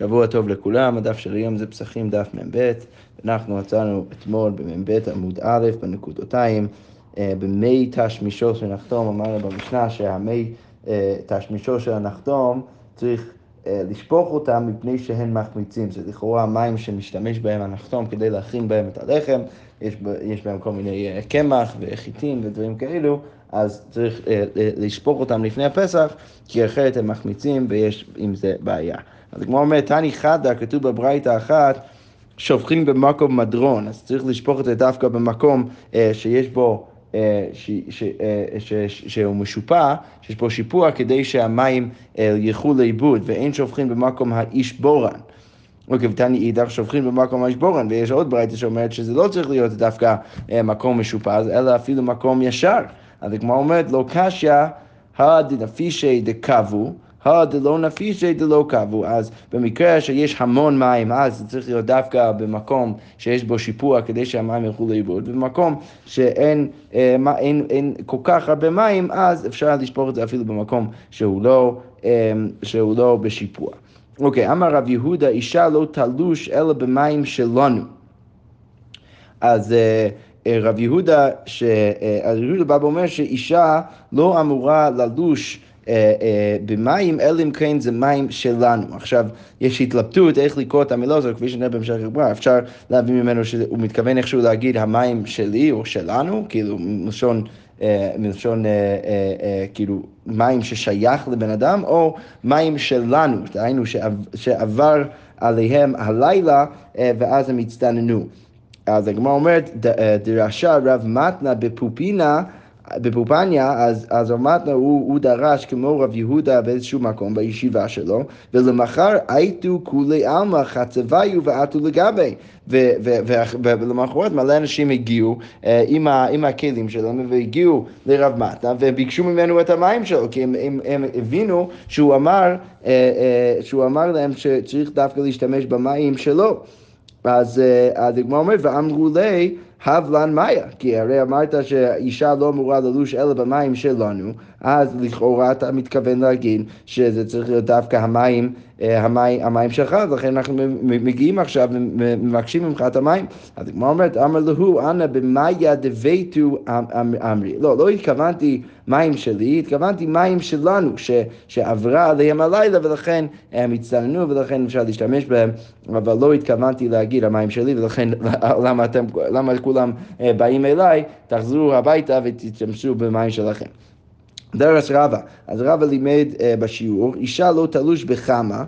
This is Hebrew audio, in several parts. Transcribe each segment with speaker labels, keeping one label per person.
Speaker 1: שבוע טוב לכולם, הדף של היום זה פסחים דף מ"ב. אנחנו מצאנו אתמול במ"ב עמוד א' בנקודותיים, אה, במי תשמישו של נחתום, אמרנו במשנה שהמי אה, תשמישו של הנחתום צריך אה, לשפוך אותם מפני שהם מחמיצים. זה לכאורה מים שמשתמש בהם הנחתום כדי להכין בהם את הלחם, יש, יש בהם כל מיני קמח וחיטים ודברים כאלו. אז צריך לשפוך אותם לפני הפסח, כי אחרת הם מחמיצים ויש עם זה בעיה. אז כמו אומרת, תני חדה, כתוב בברייתא אחת, שופכים במקום מדרון, אז צריך לשפוך את זה דווקא במקום אה, שיש בו, אה, ש, ש, אה, ש, ש, שהוא משופע, שיש בו שיפוע, כדי שהמים אה, ילכו לאיבוד, ואין שופכים במקום האיש בורן. אוקיי, ותני אידך שופכים במקום האיש בורן, ויש עוד ברייתא שאומרת שזה לא צריך להיות דווקא אה, מקום משופע, אלא אפילו מקום ישר. אז כמו אומרת, לא קשיא, הדנפישי דקבו, הדלא נפישי דלא קבו, אז במקרה שיש המון מים, אז זה צריך להיות דווקא במקום שיש בו שיפוע כדי שהמים ילכו לאיבוד, ובמקום שאין אה, אין, אין כל כך הרבה מים, אז אפשר לשפוך את זה אפילו במקום שהוא לא, אה, שהוא לא בשיפוע. אוקיי, אמר רב יהודה, אישה לא תלוש אלא במים שלנו. אז... אה, אה רב יהודה, ש... אה, רב יהודה בא ואומר שאישה לא אמורה ללוש במים, אלא אם כן זה מים שלנו. עכשיו, יש התלבטות איך לקרוא את המילה הזאת, כפי שנראה בהמשך הגמרא, אפשר להבין ממנו שהוא מתכוון איכשהו להגיד המים שלי או שלנו, כאילו מלשון... אה, מלשון כאילו מים ששייך לבן אדם, או מים שלנו, דהיינו שעבר עליהם הלילה ואז הם הצטננו. אז הגמרא אומרת, דרשה רב מתנה בפופינה בפופניה, אז, אז רמתנה הוא, הוא דרש כמו רב יהודה באיזשהו מקום בישיבה שלו, ולמחר הייתו כולי עלמא חצביו ועטו לגבי. ולמחרת מלא אנשים הגיעו אה, עם, ה, עם הכלים שלהם והגיעו לרב מתנה וביקשו ממנו את המים שלו, כי הם, הם, הם הבינו שהוא אמר, אה, אה, שהוא אמר להם שצריך דווקא להשתמש במים שלו. אז הדגמר אומר, ואמרו לי הבלן מאיה, כי הרי אמרת שאישה לא אמורה ללוש אלא במים שלנו, אז לכאורה אתה מתכוון להגיד שזה צריך להיות דווקא המים, אה, המים, המים שלך, לכן אנחנו מגיעים עכשיו ומבקשים ממך את המים. אז הגמרא אומרת, אמר להו, אנא במאיה דביתו אמ, אמ, אמרי. לא, לא התכוונתי מים שלי, התכוונתי מים שלנו, ש, שעברה עליהם הלילה ולכן הם הצטננו ולכן אפשר להשתמש בהם, אבל לא התכוונתי להגיד המים שלי ולכן למה, אתם, למה כולם אה, באים אליי, תחזרו הביתה ותשתמשו במים שלכם. דרס רבא, אז רבא לימד uh, בשיעור, אישה לא תלוש בחמה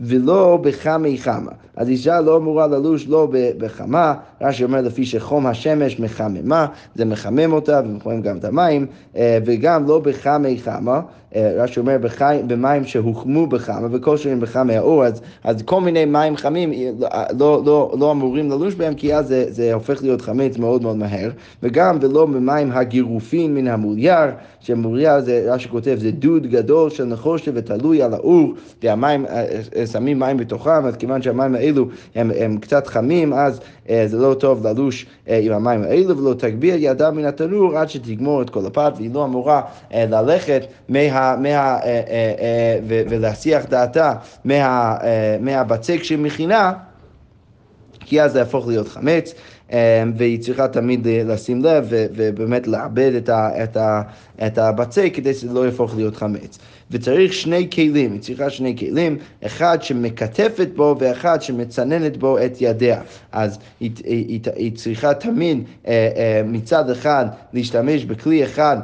Speaker 1: ולא בחמי חמה. אז אישה לא אמורה ללוש לא בחמה, רש"י אומר לפי שחום השמש מחממה, זה מחמם אותה ומחמם גם את המים, אה, וגם לא בחמי חמה, אה, רש"י אומר בחי, במים שהוחמו בחמה, וכל שנים בחמי האור, אז, אז כל מיני מים חמים לא, לא, לא, לא אמורים ללוש בהם, כי אז זה, זה הופך להיות חמץ מאוד מאוד מהר, וגם ולא במים הגירופין מן המולייר, שמולייר זה, רש"י כותב, זה דוד גדול של נחושת ותלוי על האור, והמים, אה, שמים מים בתוכם, אז כיוון שהמים האלו הם, הם קצת חמים, אז זה לא טוב ללוש עם המים האלו, ולא תגביה ידה מן התנור עד שתגמור את כל הפת, והיא לא אמורה ללכת מה... מה, אה, אה, אה, ולהסיח דעתה מה, מהבצק שהיא מכינה, כי אז זה יהפוך להיות חמץ. והיא צריכה תמיד לשים לב ובאמת לעבד את, ה, את, ה, את הבצק כדי שזה לא יהפוך להיות חמץ. וצריך שני כלים, היא צריכה שני כלים, אחד שמקטפת בו ואחד שמצננת בו את ידיה. אז היא, היא, היא, היא צריכה תמיד מצד אחד להשתמש בכלי אחד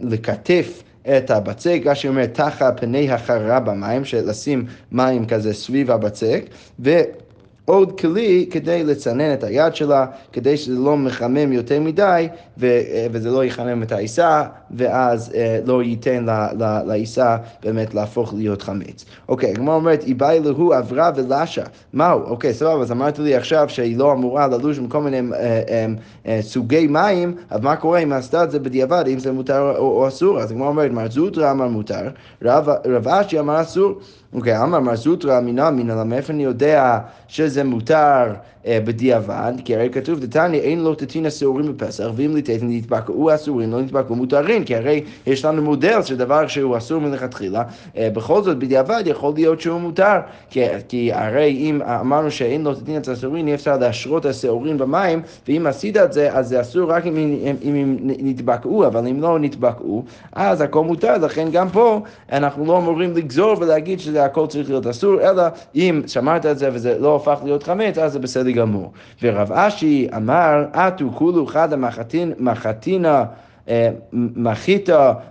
Speaker 1: לקטף את הבצק, רש"י אומר תחת פני החררה במים, שלשים מים כזה סביב הבצק, ו... עוד כלי כדי לצנן את היד שלה, כדי שזה לא מחמם יותר מדי ו- וזה לא יחמם את העיסה, ואז אה, לא ייתן לעיסה באמת להפוך להיות חמץ. אוקיי, הגמרא אומרת, איבאי להו עברה ולשה. מהו? אוקיי, סבבה, אז אמרת לי עכשיו שהיא לא אמורה ללוש מכל מיני אה, אה, אה, סוגי מים, אז מה קורה אם עשתה את זה בדיעבד, אם זה מותר או, או אסור? אז הגמרא אומרת, מר זוטרא אמר מותר, רב אשי אמר אסור. אוקיי, אמר מר זוטרא אמינא אמינא, מאיפה אני יודע שזה מותר אה, בדיעבד? כי הרי כתוב, דתניא אין לו תתין השעורים בפסח, ואם ליתתן נתבקעו אסורים, לא נתבקעו מותרים, כי הרי יש לנו מודל שדבר שהוא אסור מלכתחילה, אה, בכל זאת בדיעבד יכול להיות שהוא מותר, כי, הרי אם אמרנו שאין לו תתין את השעורים, אי אפשר להשרות השעורים במים, ואם עשית את זה, אז זה אסור רק אם, אם, אם הם נתבקעו, אבל אם לא נתבקעו, אז הכל מותר, לכן גם פה אנחנו לא אמורים לגזור ולהגיד שזה הכל צריך להיות אסור, אלא אם שמרת את זה וזה לא הפך להיות חמץ, אז זה בסדר גמור. ורב אשי אמר, אטו כולו חדא מחתינה מחית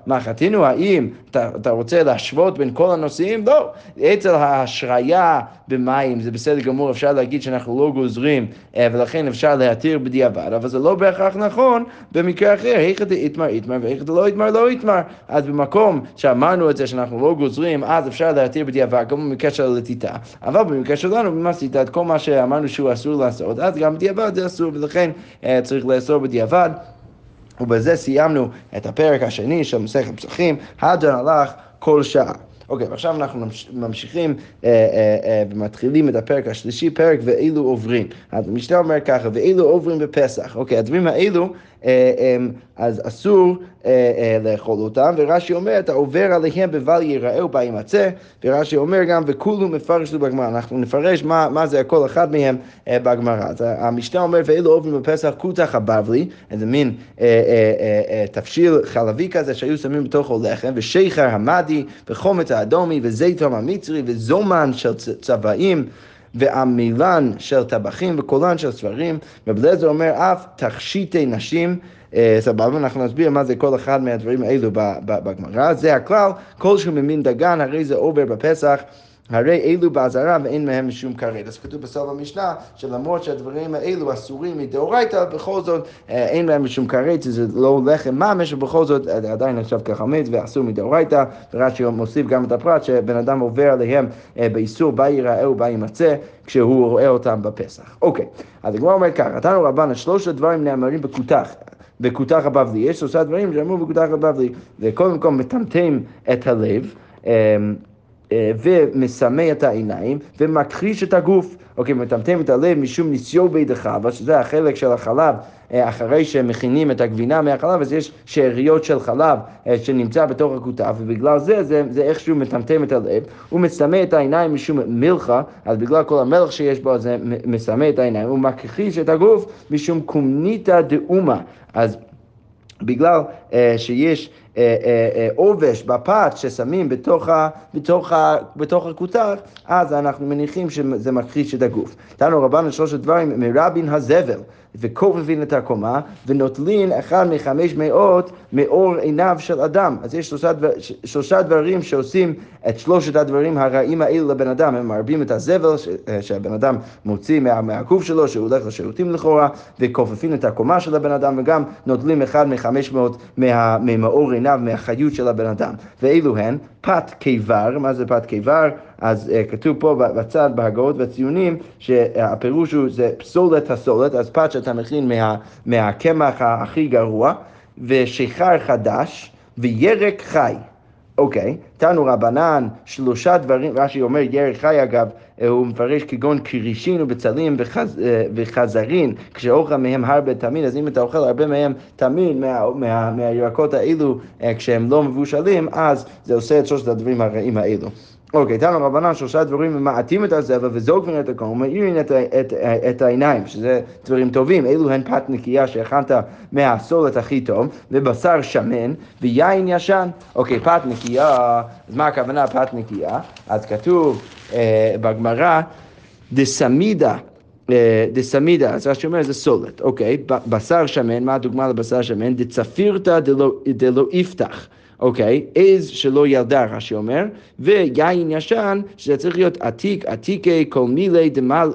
Speaker 1: מחתינו, האם אתה, אתה רוצה להשוות בין כל הנושאים? לא. אצל ההשריה במים זה בסדר גמור, אפשר להגיד שאנחנו לא גוזרים אה, ולכן אפשר להתיר בדיעבד, אבל זה לא בהכרח נכון במקרה אחר, היכא דאיתמר איתמר והיכא דלא איתמר לא איתמר. אז במקום שאמרנו את זה שאנחנו לא גוזרים, אז אפשר להתיר בדיעבד, גם במקרה של הלטיטה. אבל במקרה שלנו, אם עשית את כל מה שאמרנו שהוא אסור לעשות, אז גם בדיעבד זה אסור, ולכן אה, צריך לאסור בדיעבד. ובזה סיימנו את הפרק השני של מסכת פסחים, הדן הלך כל שעה. אוקיי, ועכשיו אנחנו ממשיכים אה, אה, אה, את הפרק השלישי, פרק ואילו עוברים. אז המשנה אומר ככה, ואילו עוברים בפסח. אוקיי, הדברים האלו אז אסור אה, אה, לאכול אותם, ורש"י אומר, אתה עובר עליהם בבל ייראה יימצא, ורש"י אומר גם, וכולו מפרש לו בגמרא. אנחנו נפרש מה, מה זה כל אחד מהם בגמרא. אז המשנה אומר, ואילו עוברים בפסח כותח הבבלי, איזה מין תבשיל חלבי כזה שהיו שמים בתוכו לחם, ושיכר המדי, וחומץ האדומי, וזיתום המצרי, וזומן של צבעים. ועמילן של טבחים וקולן של ספרים. רב אליעזר אומר אף תכשיטי נשים. אה, סבבה, אנחנו נסביר מה זה כל אחד מהדברים האלו בגמרא. זה הכלל, כל שהוא ממין דגן, הרי זה עובר בפסח. הרי אלו באזהרה ואין מהם משום כרת. אז כתוב בסוף המשנה שלמרות שהדברים האלו אסורים מדאורייתא, בכל זאת אה, אין להם משום כרת, זה לא לחם ממש, ובכל זאת אה, עדיין נחשב כחמץ ואסור מדאורייתא, ורש"י מוסיף גם את הפרט שבן אדם עובר עליהם אה, באיסור בה ייראה ובה יימצא כשהוא רואה אותם בפסח. אוקיי, אז הגמרא אומר ככה, נתנו רבן, שלושת הדברים נאמרים בכותח. בכותח הבבלי. יש שלושה דברים שאמרו בכותח הבבלי, וקודם כל מטמטם את הלב. אה, ומסמא את העיניים ומכחיש את הגוף. אוקיי, מטמטם את הלב משום ניסיו בידך, אבל שזה החלק של החלב, אה, אחרי שמכינים את הגבינה מהחלב, אז יש שאריות של חלב אה, שנמצא בתוך הכותב, ובגלל זה, זה, זה איכשהו מטמטם את הלב. הוא מסמא את העיניים משום מלחה, אז בגלל כל המלח שיש בו, זה מסמא את העיניים. הוא מכחיש את הגוף משום קומניתא דאומה. אז בגלל uh, שיש אה, אה, עובש בפת ששמים בתוך, ה, בתוך, ה, בתוך הכותר, אז אנחנו מניחים שזה מכחיש את הגוף. תנו רבן שלושת דברים מרבין הזבל. וכופפין את הקומה, ונוטלין אחד מחמש מאות מאור עיניו של אדם. אז יש שלושה, דבר, שלושה דברים שעושים את שלושת הדברים הרעים האלה לבן אדם. הם מרבים את הזבל ש, שהבן אדם מוציא מה, מהגוף שלו, שהוא הולך לשירותים לכאורה, וכופפין את הקומה של הבן אדם, וגם נוטלים אחד מחמש מאות מה, ממאור עיניו, מהחיות של הבן אדם. ואילו הן פת קיבר, מה זה פת קיבר? אז uh, כתוב פה בצד, בהגאות והציונים, שהפירוש הוא, זה פסולת הסולת, אז פת שאתה מכין מה, מהקמח הכי גרוע, ושיכר חדש, וירק חי. אוקיי, תנו רבנן, שלושה דברים, רש"י אומר ירק חי אגב, אה, הוא מפרש כגון כרישין ובצלים וחז, אה, וחזרין, כשאוכל מהם הרבה תמין, אז אם אתה אוכל הרבה מהם תמין מה, מה, מהירקות האלו כשהם לא מבושלים, אז זה עושה את שלושת הדברים הרעים האלו. אוקיי, תנו רבנן שלושה דברים ממעטים את הזבל וזוגבין את הכל, ומאירים את, את, את העיניים, שזה דברים טובים, אלו הן פת נקייה שהכנת מהסולת הכי טוב, ובשר שמן, ויין ישן. אוקיי, פת נקייה, אז מה הכוונה פת נקייה? אז כתוב אה, בגמרא, דסמידה. אה, דסמידה, אז רש"י אומר זה סולת, אוקיי, בשר שמן, מה הדוגמה לבשר שמן? דצפירתא דלא יפתח. אוקיי? עז שלא ילדה, רש"י אומר, ויין ישן, שזה צריך להיות עתיק, עתיקי, כל מילי דמל...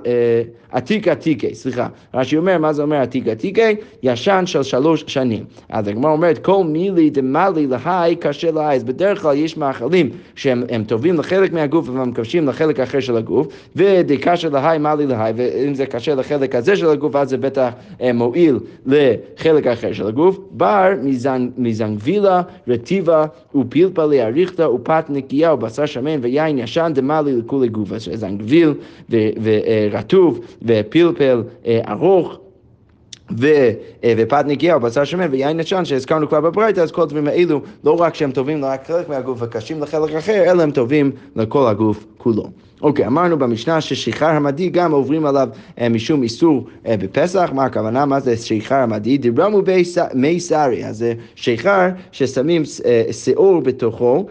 Speaker 1: אה, עתיק עתיקי, סליחה. רש"י אומר, מה זה אומר עתיק עתיקי? ישן של שלוש שנים. אז הגמרא אומרת, כל מילי דמלי להי קשה לעז. בדרך כלל יש מאכלים שהם טובים לחלק מהגוף והם קשים לחלק האחר של הגוף, ודקשה להי מלי להי, ואם זה קשה לחלק הזה של הגוף, אז זה בטח אה, מועיל לחלק האחר של הגוף. בר מזנגבילה רטיבה ופלפלי אריכתא, ופת נקייה, ובשר שמן, ויין ישן דמלי לכולי גובה, שזה גביל ורטוב, ופלפל ארוך. ו, ופת נקייה או בשר שמן ויין ישן שהזכרנו כבר בברייתא, אז כל הדברים האלו לא רק שהם טובים רק חלק מהגוף וקשים לחלק אחר, אלא הם טובים לכל הגוף כולו. אוקיי, אמרנו במשנה ששיכר המדי גם עוברים עליו אה, משום איסור אה, בפסח, מה הכוונה? מה זה שיכר המדי? דיברנו מי סארי, אז זה שיכר ששמים אה, בתוכו,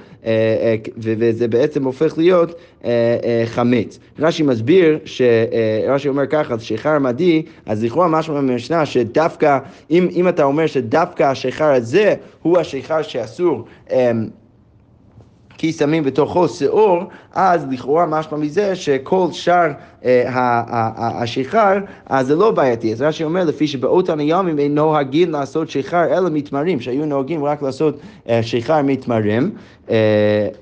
Speaker 1: וזה בעצם הופך להיות חמץ. רש"י מסביר, רש"י אומר ככה, שיכר המדי, אז לכאורה משהו במשנה שדווקא, אם, אם אתה אומר שדווקא השיכר הזה הוא השיכר שאסור כי שמים בתוכו שיעור, אז לכאורה משמע מזה שכל שאר אה, השיכר, אז זה לא בעייתי. אז רש"י אומר, לפי שבאותן הימים אין נוהגים לעשות שיכר אלא מתמרים, שהיו נוהגים רק לעשות אה, שיכר מתמרים,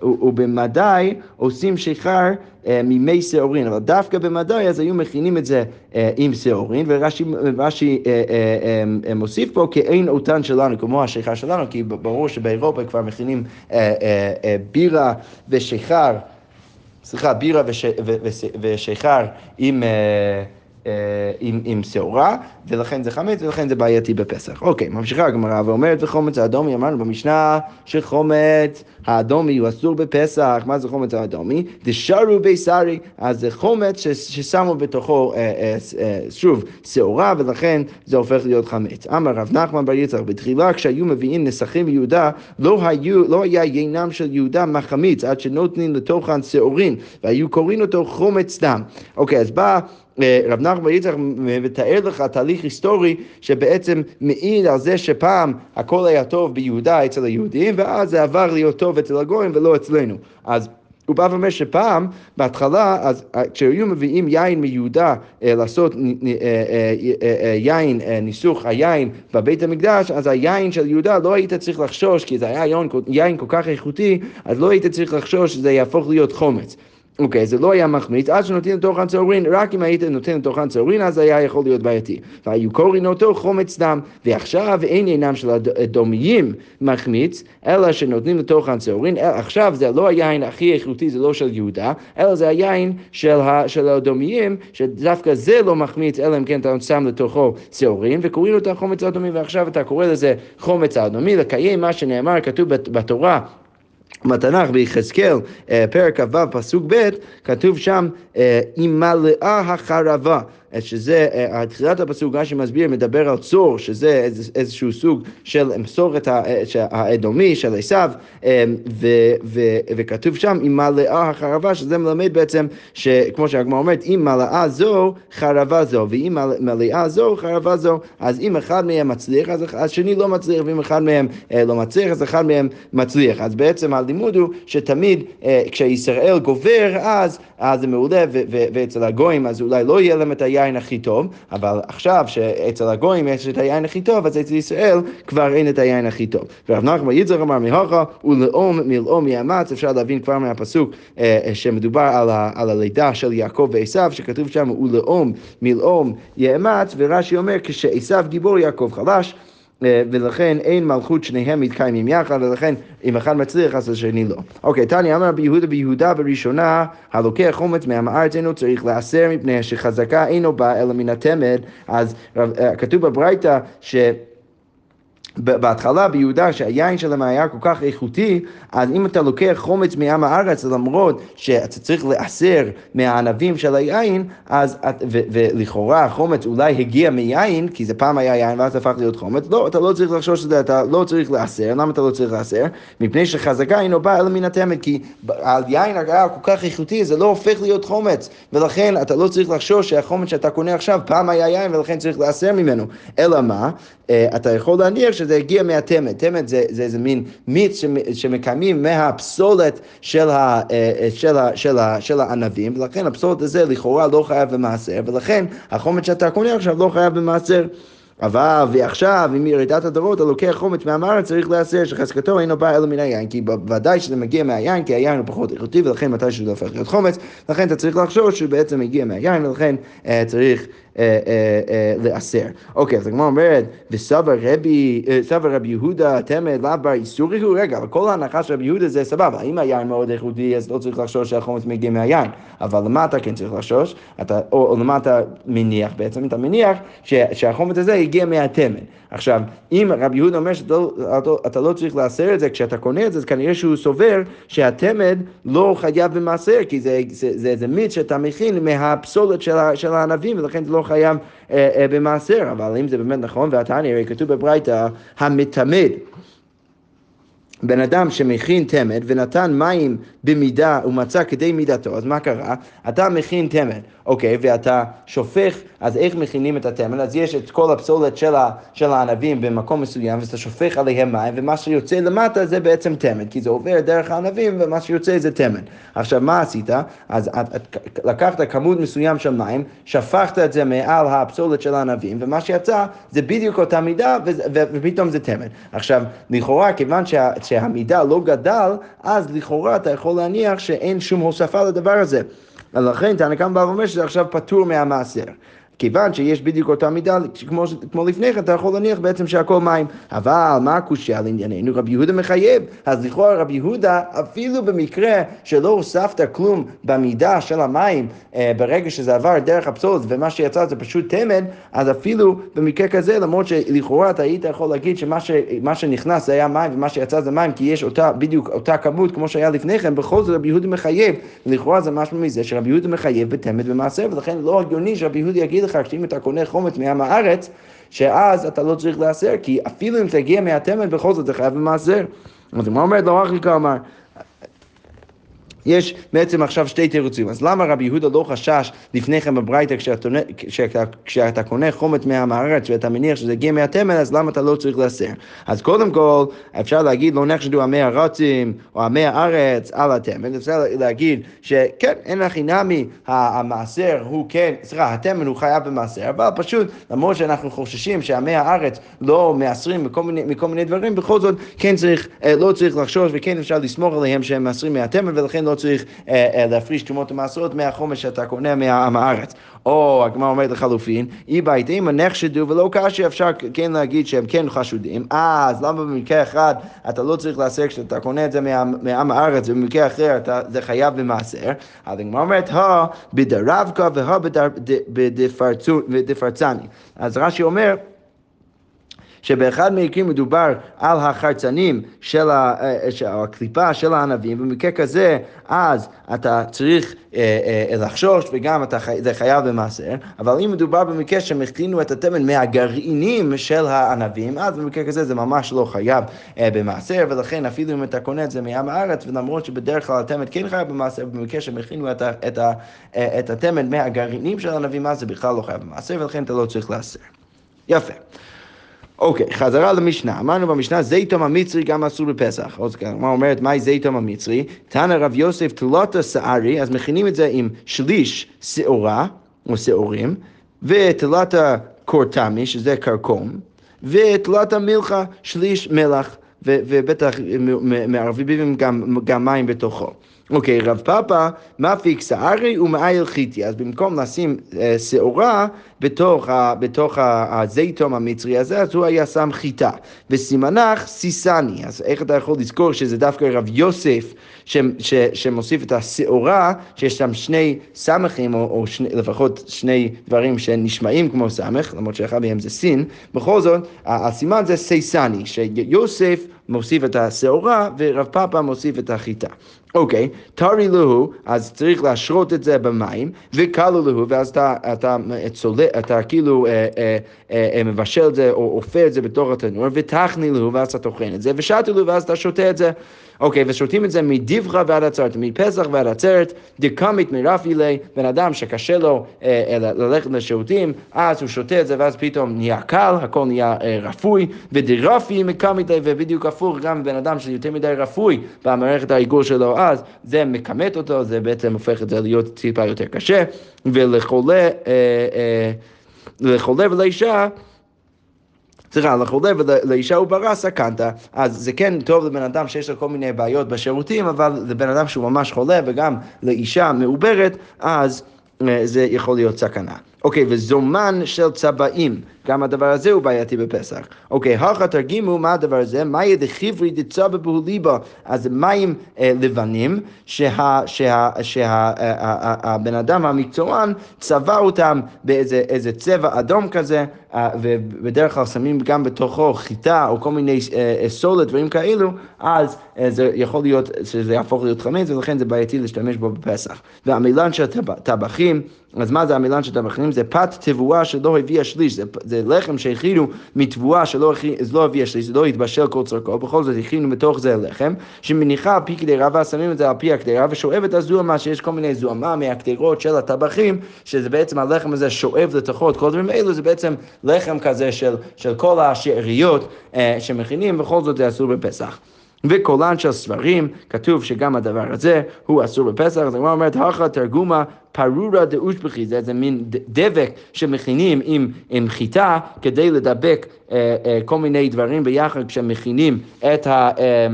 Speaker 1: ובמדי עושים שיכר ממי שעורין, אבל דווקא במדי אז היו מכינים את זה עם שעורין, ורש"י מוסיף פה כאין אותן שלנו, כמו השיכר שלנו, כי ברור שבאירופה כבר מכינים בירה ושיכר. סליחה, בירה ושיכר עם... אה, עם, עם שעורה, ולכן זה חמץ ולכן זה בעייתי בפסח. אוקיי, ממשיכה הגמרא ואומרת וחומץ האדומי, אמרנו במשנה שחומץ האדומי הוא אסור בפסח, מה זה חומץ האדומי? דשרו ביסרי, אז זה חומץ ששמו בתוכו אה, אה, אה, שוב שעורה ולכן זה הופך להיות חמץ. אמר רב נחמן בר יצחק, בתחילה כשהיו מביאים נסכים ביהודה, לא, לא היה ינם של יהודה מחמיץ עד שנותנים לתוכן שעורין, והיו קוראים אותו חומץ דם. אוקיי, אז בא... אה, רב נחמן יצחק מתאר לך תהליך היסטורי שבעצם מעיד על זה שפעם הכל היה טוב ביהודה אצל היהודים ואז זה עבר להיות טוב אצל הגויים ולא אצלנו. אז הוא בא ואומר שפעם, בהתחלה, אז אה, כשהיו מביאים יין מיהודה אה, לעשות יין, ניסוך היין בבית המקדש, אז היין של יהודה לא היית צריך לחשוש, כי זה היה יין, יין כל כך איכותי, אז לא היית צריך לחשוש שזה יהפוך להיות חומץ. אוקיי, okay, זה לא היה מחמיץ, עד שנותנים לתוכן צהרין, רק אם היית נותן לתוכן צהרין, אז היה יכול להיות בעייתי. והיו קוראים אותו חומץ דם, ועכשיו אין עינם של הדומיים מחמיץ, אלא שנותנים לתוכן צהרין, עכשיו זה לא היין הכי איכותי, זה לא של יהודה, אלא זה היין של, ה, של הדומיים, שדווקא זה לא מחמיץ, אלא אם כן אתה שם לתוכו צהרין, וקוראים לו את החומץ האדומי, ועכשיו אתה קורא לזה חומץ האדומי, לקיים מה שנאמר, כתוב בתורה. בתנ"ך ביחזקאל, אה, פרק כ"ו, פסוק ב', כתוב שם, אה, אם מלאה החרבה. שזה, אה, תחילת הפסוק, רש"י מסביר, מדבר על צור, שזה איזשהו סוג של מסורת האדומי, של עשיו, וכתוב שם, אם מלאה החרבה, שזה מלמד בעצם, שכמו שהגמרא אומרת, אם מלאה זו, חרבה זו, ואם מלאה זו, חרבה זו, אז אם אחד מהם מצליח, אז השני לא מצליח, ואם אחד מהם לא מצליח, אז אחד מהם מצליח. אז בעצם הלימוד הוא שתמיד אה, כשישראל גובר, אז, אז זה מעולה, ואצל הגויים אז אולי לא יהיה להם את היין הכי טוב, אבל עכשיו שאצל הגויים יש את היין הכי טוב, אז אצל ישראל כבר אין את היין הכי טוב. ורב נחמן יצחק אמר מהוכה, ולאום מלאום יאמץ, אפשר להבין כבר מהפסוק אה, שמדובר על, ה, על הלידה של יעקב ועשיו, שכתוב שם ולאום מלאום יאמץ, ורש"י אומר כשעשיו גיבור יעקב חלש. אה, ולכן אין מלכות שניהם מתקיימים יחד, ולכן אם אחד מצליח אז השני לא. אוקיי, תניא אמר רבי יהודה ביהודה בראשונה, הלוקח חומץ מעם הארץ אינו צריך להסר מפני שחזקה אינו בא אלא מן התמד, אז אה, כתוב בברייתא ש... בהתחלה ביהודה שהיין שלהם היה כל כך איכותי, אז אם אתה לוקח חומץ מעם הארץ, למרות שאתה צריך לאסר מהענבים של היין, אז, ו, ולכאורה החומץ אולי הגיע מיין, כי זה פעם היה יין ואז הפך להיות חומץ, לא, אתה לא צריך לחשוש את זה, אתה לא צריך לאסר, למה אתה לא צריך לאסר? מפני שחזקה אינו בא אלא מן התמת, כי על יין היה כל כך איכותי, זה לא הופך להיות חומץ, ולכן אתה לא צריך לחשוש שהחומץ שאתה קונה עכשיו פעם היה יין ולכן צריך לאסר ממנו, אלא מה? אה, אתה יכול להניח שזה הגיע מהתמת. תמת זה, זה איזה מין מיץ שמקיימים מהפסולת של, ה, אה, של, ה, של, ה, של הענבים, ולכן הפסולת הזה לכאורה לא חייב במעשר, ולכן החומץ שאתה קונה עכשיו לא חייב במעשר. אבל ועכשיו, אם ירידת הדורות, אתה לוקח חומץ מהמארץ, צריך להסר שחזקתו אינו בא אלא מן היין, כי ודאי שזה מגיע מהיין, כי היין הוא פחות איכותי, ולכן מתי שזה הופך להיות חומץ, לכן אתה צריך לחשוש שהוא בעצם מגיע מהיין, ולכן uh, צריך אה, אה, אה, לעשר. אוקיי, אז הגמרא אומרת, וסבא רבי, יהודה תמד לאו בר איסורי הוא, רגע, אבל כל ההנחה של רבי יהודה זה סבבה, אם היין מאוד איכותי אז לא צריך לחשוש שהחומץ מגיע מהיין, אבל למה אתה כן צריך לחשוש, או, או למה אתה מניח בעצם, אתה מניח שהחומץ הזה הגיע מהתמד. עכשיו, אם רבי יהודה אומר שאתה לא, לא צריך לעשר את זה כשאתה קונה את זה, אז כנראה שהוא סובר שהתמד לא חייב במעשר, כי זה, זה, זה, זה מיץ שאתה מכין מהפסולת של הענבים, ולכן זה לא חייב אה, אה, במעשר. אבל אם זה באמת נכון, והתניא, הרי כתוב בברייתא, המתמד. בן אדם שמכין תמד ונתן מים במידה ומצא כדי מידתו, אז מה קרה? אתה מכין תמד, אוקיי, ואתה שופך, אז איך מכינים את התמד? אז יש את כל הפסולת של, ה, של הענבים במקום מסוים, ואתה שופך עליהם מים, ומה שיוצא למטה זה בעצם תמד, כי זה עובר דרך הענבים, ומה שיוצא זה תמד. עכשיו, מה עשית? אז את, את, לקחת כמות מסוים של מים, שפכת את זה מעל הפסולת של הענבים, ומה שיצא זה בדיוק אותה מידה, ופתאום זה תמד. עכשיו, לכאורה, כיוון שה, שהמידה לא גדל, אז לכאורה אתה יכול להניח שאין שום הוספה לדבר הזה. ולכן תנא קמא בא ואומר שזה עכשיו פטור מהמעשר. כיוון שיש בדיוק אותה מידה, כמו, כמו לפני כן, אתה יכול להניח בעצם שהכל מים. אבל מה הקושייה לענייננו? רבי יהודה מחייב. אז לכאורה רבי יהודה, אפילו במקרה שלא הוספת כלום במידה של המים, אה, ברגע שזה עבר דרך הפסולת ומה שיצא זה פשוט תמד, אז אפילו במקרה כזה, למרות שלכאורה אתה היית יכול להגיד שמה ש, שנכנס זה היה מים ומה שיצא זה מים, כי יש אותה, בדיוק אותה כמות כמו שהיה לפני כן, בכל זאת רבי יהודה מחייב. לכאורה זה משהו מזה שרבי יהודה מחייב בתמד במעשר, ולכן לא הגיוני שרבי יהודה יגיד לך שאם אתה קונה חומץ מעם הארץ, שאז אתה לא צריך להסר, כי אפילו אם תגיע מהתמד, בכל זאת אתה חייב במעשר. אז מה אומרת לא רק אמר, יש בעצם עכשיו שתי תירוצים. אז למה רבי יהודה לא חשש לפני כן בברייתא כשאתה, כשאתה, קונה חומת מעם הארץ ואתה מניח שזה הגיע מהתמל, אז למה אתה לא צריך לסר? אז קודם כל, אפשר להגיד לא נחשדו עמי הרצים או עמי הארץ על התמל, אפשר להגיד שכן, אין הכי נמי, המעשר הוא כן, סליחה, התמל הוא חייב במעשר, אבל פשוט, למרות שאנחנו חוששים שעמי הארץ לא מעשרים מכל מיני, מכל מיני דברים, בכל זאת כן צריך, אה, לא צריך לחשוש וכן אפשר לסמוך עליהם שהם מעשרים מהתמל ולכן לא צריך אה, אה, להפריש תרומות ומעשרות מהחומש שאתה קונה מעם הארץ. או הגמרא אומרת לחלופין, אי בעיתים נחשדו ולא קשה, אפשר כן להגיד שהם כן חשודים, אז למה במקרה אחד אתה לא צריך לעשר כשאתה קונה את זה מעם הארץ, ובמקרה אחר אתה, זה חייב במעשר? אז הגמרא אומרת, ה בדרבקה והא בדפרצני. אז רש"י אומר, שבאחד מהמקרים מדובר על החרצנים של אה, הקליפה של הענבים, במקרה כזה אז אתה צריך אה, אה, לחשוש וגם אתה, זה חייב במעשר, אבל אם מדובר במקרה שמכינו את התמן מהגרעינים של הענבים, אז במקרה כזה זה ממש לא חייב במעשר, ולכן אפילו אם אתה קונה את זה מעם הארץ, ולמרות שבדרך כלל התמן כן חייב במעשר, במקרה שמכינו את, את, את התמן מהגרעינים של הענבים, אז זה בכלל לא חייב במעשר, ולכן אתה לא צריך לעשר. יפה. אוקיי, חזרה למשנה. אמרנו במשנה, זיתום המצרי גם אסור בפסח. אז מה אומרת, מהי זיתום המצרי? תנא רב יוסף תלותא שערי, אז מכינים את זה עם שליש שעורה, או שעורים, ותלותא קורטמי, שזה קרקום, ותלותא מלחה, שליש מלח, ובטח מערבים גם, גם מים בתוכו. אוקיי, רב פאפה מפיק שערי ומעיל חיטי, אז במקום לשים אה, שעורה בתוך, בתוך הזיתום המצרי הזה, אז הוא היה שם חיטה. וסימנך סיסני, אז איך אתה יכול לזכור שזה דווקא רב יוסף ש, ש, שמוסיף את השעורה, שיש שם שני סמכים, או, או שני, לפחות שני דברים שנשמעים כמו סמך, למרות שאחד מהם זה סין, בכל זאת, הסימן זה סיסני, שיוסף מוסיף את השעורה ורב פאפה מוסיף את החיטה. אוקיי, טרי להו, אז צריך להשרות את זה במים, וקלו להו, ואז אתה, אתה, צולה, אתה כאילו אה, אה, אה, מבשל את זה או אופה את זה בתוך התנור, ותכני להו, ואז אתה טוחן את זה, ושתו להו, ואז אתה שותה את זה. אוקיי, ושותים את זה מדבחה ועד עצרת, מפסח ועד עצרת, דקמית מרפי לי, בן אדם שקשה לו אה, אה, ללכת לשירותים, אז הוא שותה את זה ואז פתאום נהיה קל, הכל נהיה אה, רפוי, ודרפי מקמית ובדיוק הפוך, גם בן אדם שיותר מדי רפוי במערכת העיגול שלו אז, זה מכמת אותו, זה בעצם הופך את זה להיות טיפה יותר קשה, ולחולה, אה, אה, לחולה ולאישה סליחה, לחולה ולאישה וברה סכנת, אז זה כן טוב לבן אדם שיש לו כל מיני בעיות בשירותים, אבל לבן אדם שהוא ממש חולה וגם לאישה מעוברת, אז אה, זה יכול להיות סכנה. אוקיי, וזומן של צבעים, גם הדבר הזה הוא בעייתי בפסח. אוקיי, הכא תרגימו, מה הדבר הזה? מאי דחיברי דצבא בהוליבה. אז מים אה, לבנים, שהבן אדם המקצוען צבע אותם באיזה צבע אדום כזה, אה, ובדרך כלל שמים גם בתוכו חיטה או כל מיני אה, אה, סולת, דברים כאלו, אז אה, זה יכול להיות שזה יהפוך להיות חמץ, ולכן זה בעייתי להשתמש בו בפסח. והמילן של הטבחים, אז מה זה המילן של הטבחים? זה פת תבואה שלא הביאה שליש, זה, זה לחם שהכינו מתבואה שלא לא הביאה שליש, זה לא התבשל כל צורכו, בכל זאת הכינו מתוך זה לחם, שמניחה על פי קדירה, ואז שמים את זה על פי הקדירה, ושואבת הזוהמה, שיש כל מיני זוהמה מהקדירות של הטבחים, שזה בעצם הלחם הזה שואב לתוכו את כל הדברים האלו, זה בעצם לחם כזה של, של כל השאריות אה, שמכינים, בכל זאת זה אסור בפסח. וקולן של ספרים, כתוב שגם הדבר הזה הוא אסור בפסח, אז הגמרא אומרת, הכא תרגומה פרורה דאושבחי, זה איזה מין דבק שמכינים עם, עם חיטה כדי לדבק אה, אה, כל מיני דברים ביחד כשמכינים את ה... אה,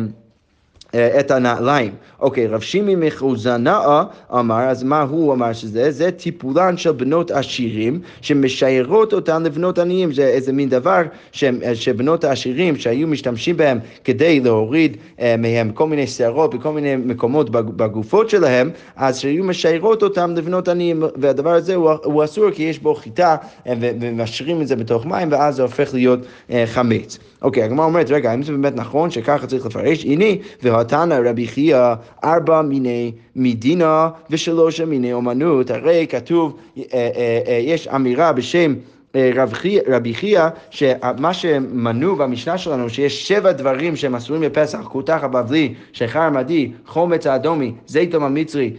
Speaker 1: את הנעליים. אוקיי, רב שימי מחוזנאה אמר, אז מה הוא אמר שזה? זה טיפולן של בנות עשירים שמשיירות אותן לבנות עניים. זה איזה מין דבר ש, שבנות העשירים שהיו משתמשים בהם כדי להוריד אה, מהם כל מיני שערות בכל מיני מקומות בגופות שלהם, אז שהיו משיירות אותם לבנות עניים, והדבר הזה הוא, הוא אסור כי יש בו חיטה אה, ומשאירים את זה בתוך מים ואז זה הופך להיות אה, חמץ. אוקיי, הגמרא אומרת, רגע, האם זה באמת נכון שככה צריך לפרש? הנה, והתנא רבי חייא ארבע מיני מדינה ושלושה מיני אומנות. הרי כתוב, אה, אה, אה, יש אמירה בשם רבי חייא, שמה שמנו במשנה שלנו, שיש שבע דברים שהם אסורים בפסח, כותח הבבלי, שיכר עמדי, חומץ האדומי, זיתום המצרי,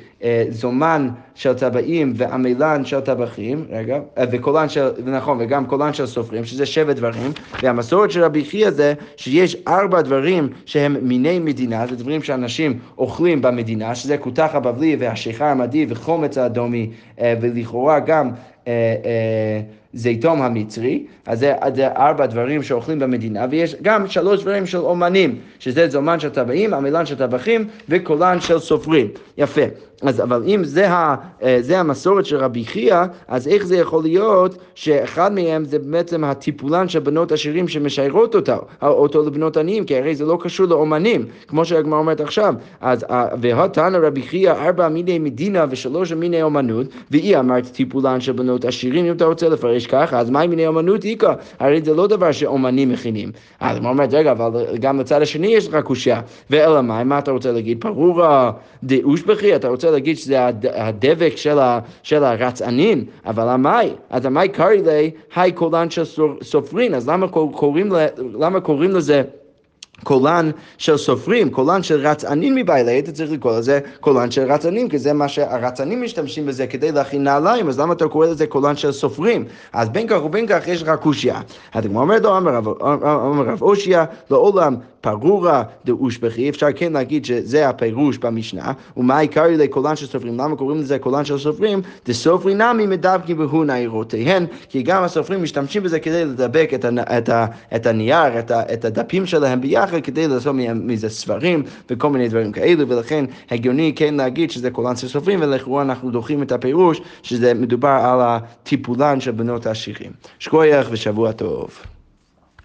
Speaker 1: זומן של טבעים ועמילן של טבחים, רגע, וקולן של, נכון, וגם קולן של סופרים, שזה שבע דברים, והמסורת של רבי חייא זה שיש ארבע דברים שהם מיני מדינה, זה דברים שאנשים אוכלים במדינה, שזה כותח הבבלי והשיכר עמדי וחומץ האדומי, ולכאורה גם אה, אה, זיתום המצרי, אז זה, זה ארבע דברים שאוכלים במדינה, ויש גם שלוש דברים של אומנים, שזה זומן של טבעים, עמילן של טבחים וקולן של סופרים. יפה. אז אבל אם זה, ה, אה, זה המסורת של רבי חייא, אז איך זה יכול להיות שאחד מהם זה בעצם הטיפולן של בנות עשירים שמשיירות אותו, אותו לבנות עניים, כי הרי זה לא קשור לאומנים, כמו שהגמרא אומרת עכשיו. אז והתנא רבי חייא ארבע מיני מדינה ושלוש מיני אומנות, והיא אמרת טיפולן של בנות עשירים, אם אתה רוצה לפרש ככה, אז מה מיני אומנות איכא? הרי זה לא דבר שאומנים מכינים. אז הגמרא אומרת, רגע, אבל גם לצד השני יש לך קושייה. ואלא מה, מה אתה רוצה להגיד? פרורה דאושבחי, אתה רוצה להגיד שזה הדבק של, ה, של הרצענים, אבל המאי, אז המאי קרעי לי, היי קולן של סופרין, אז למה קוראים, למה קוראים לזה קולן של סופרים, קולן של רצענים מבעלי, היית צריך לקרוא לזה קולן של רצענים, כי זה מה שהרצענים משתמשים בזה כדי להכין נעליים, אז למה אתה קורא לזה קולן של סופרים? אז בין כך ובין כך יש לך קושייה. הדגמר אומר לו, אמר רב אושיה, לעולם פרורה דאושבחי, אפשר כן להגיד שזה הפירוש במשנה, ומה העיקר לקולן סופרים, למה קוראים לזה קולן של סופרים? דסופרי נמי מדבקים בהון העירותיהן, כי גם הסופרים משתמשים בזה כדי לדבק את, את, את הנייר, את, את הדפים שלהם ביחד, כדי לעשות מזה ספרים וכל מיני דברים כאלו, ולכן הגיוני כן להגיד שזה קולן של סופרים, ולכאורה אנחנו דוחים את הפירוש שזה מדובר על הטיפולן של בנות השירים. שכוייך ושבוע טוב.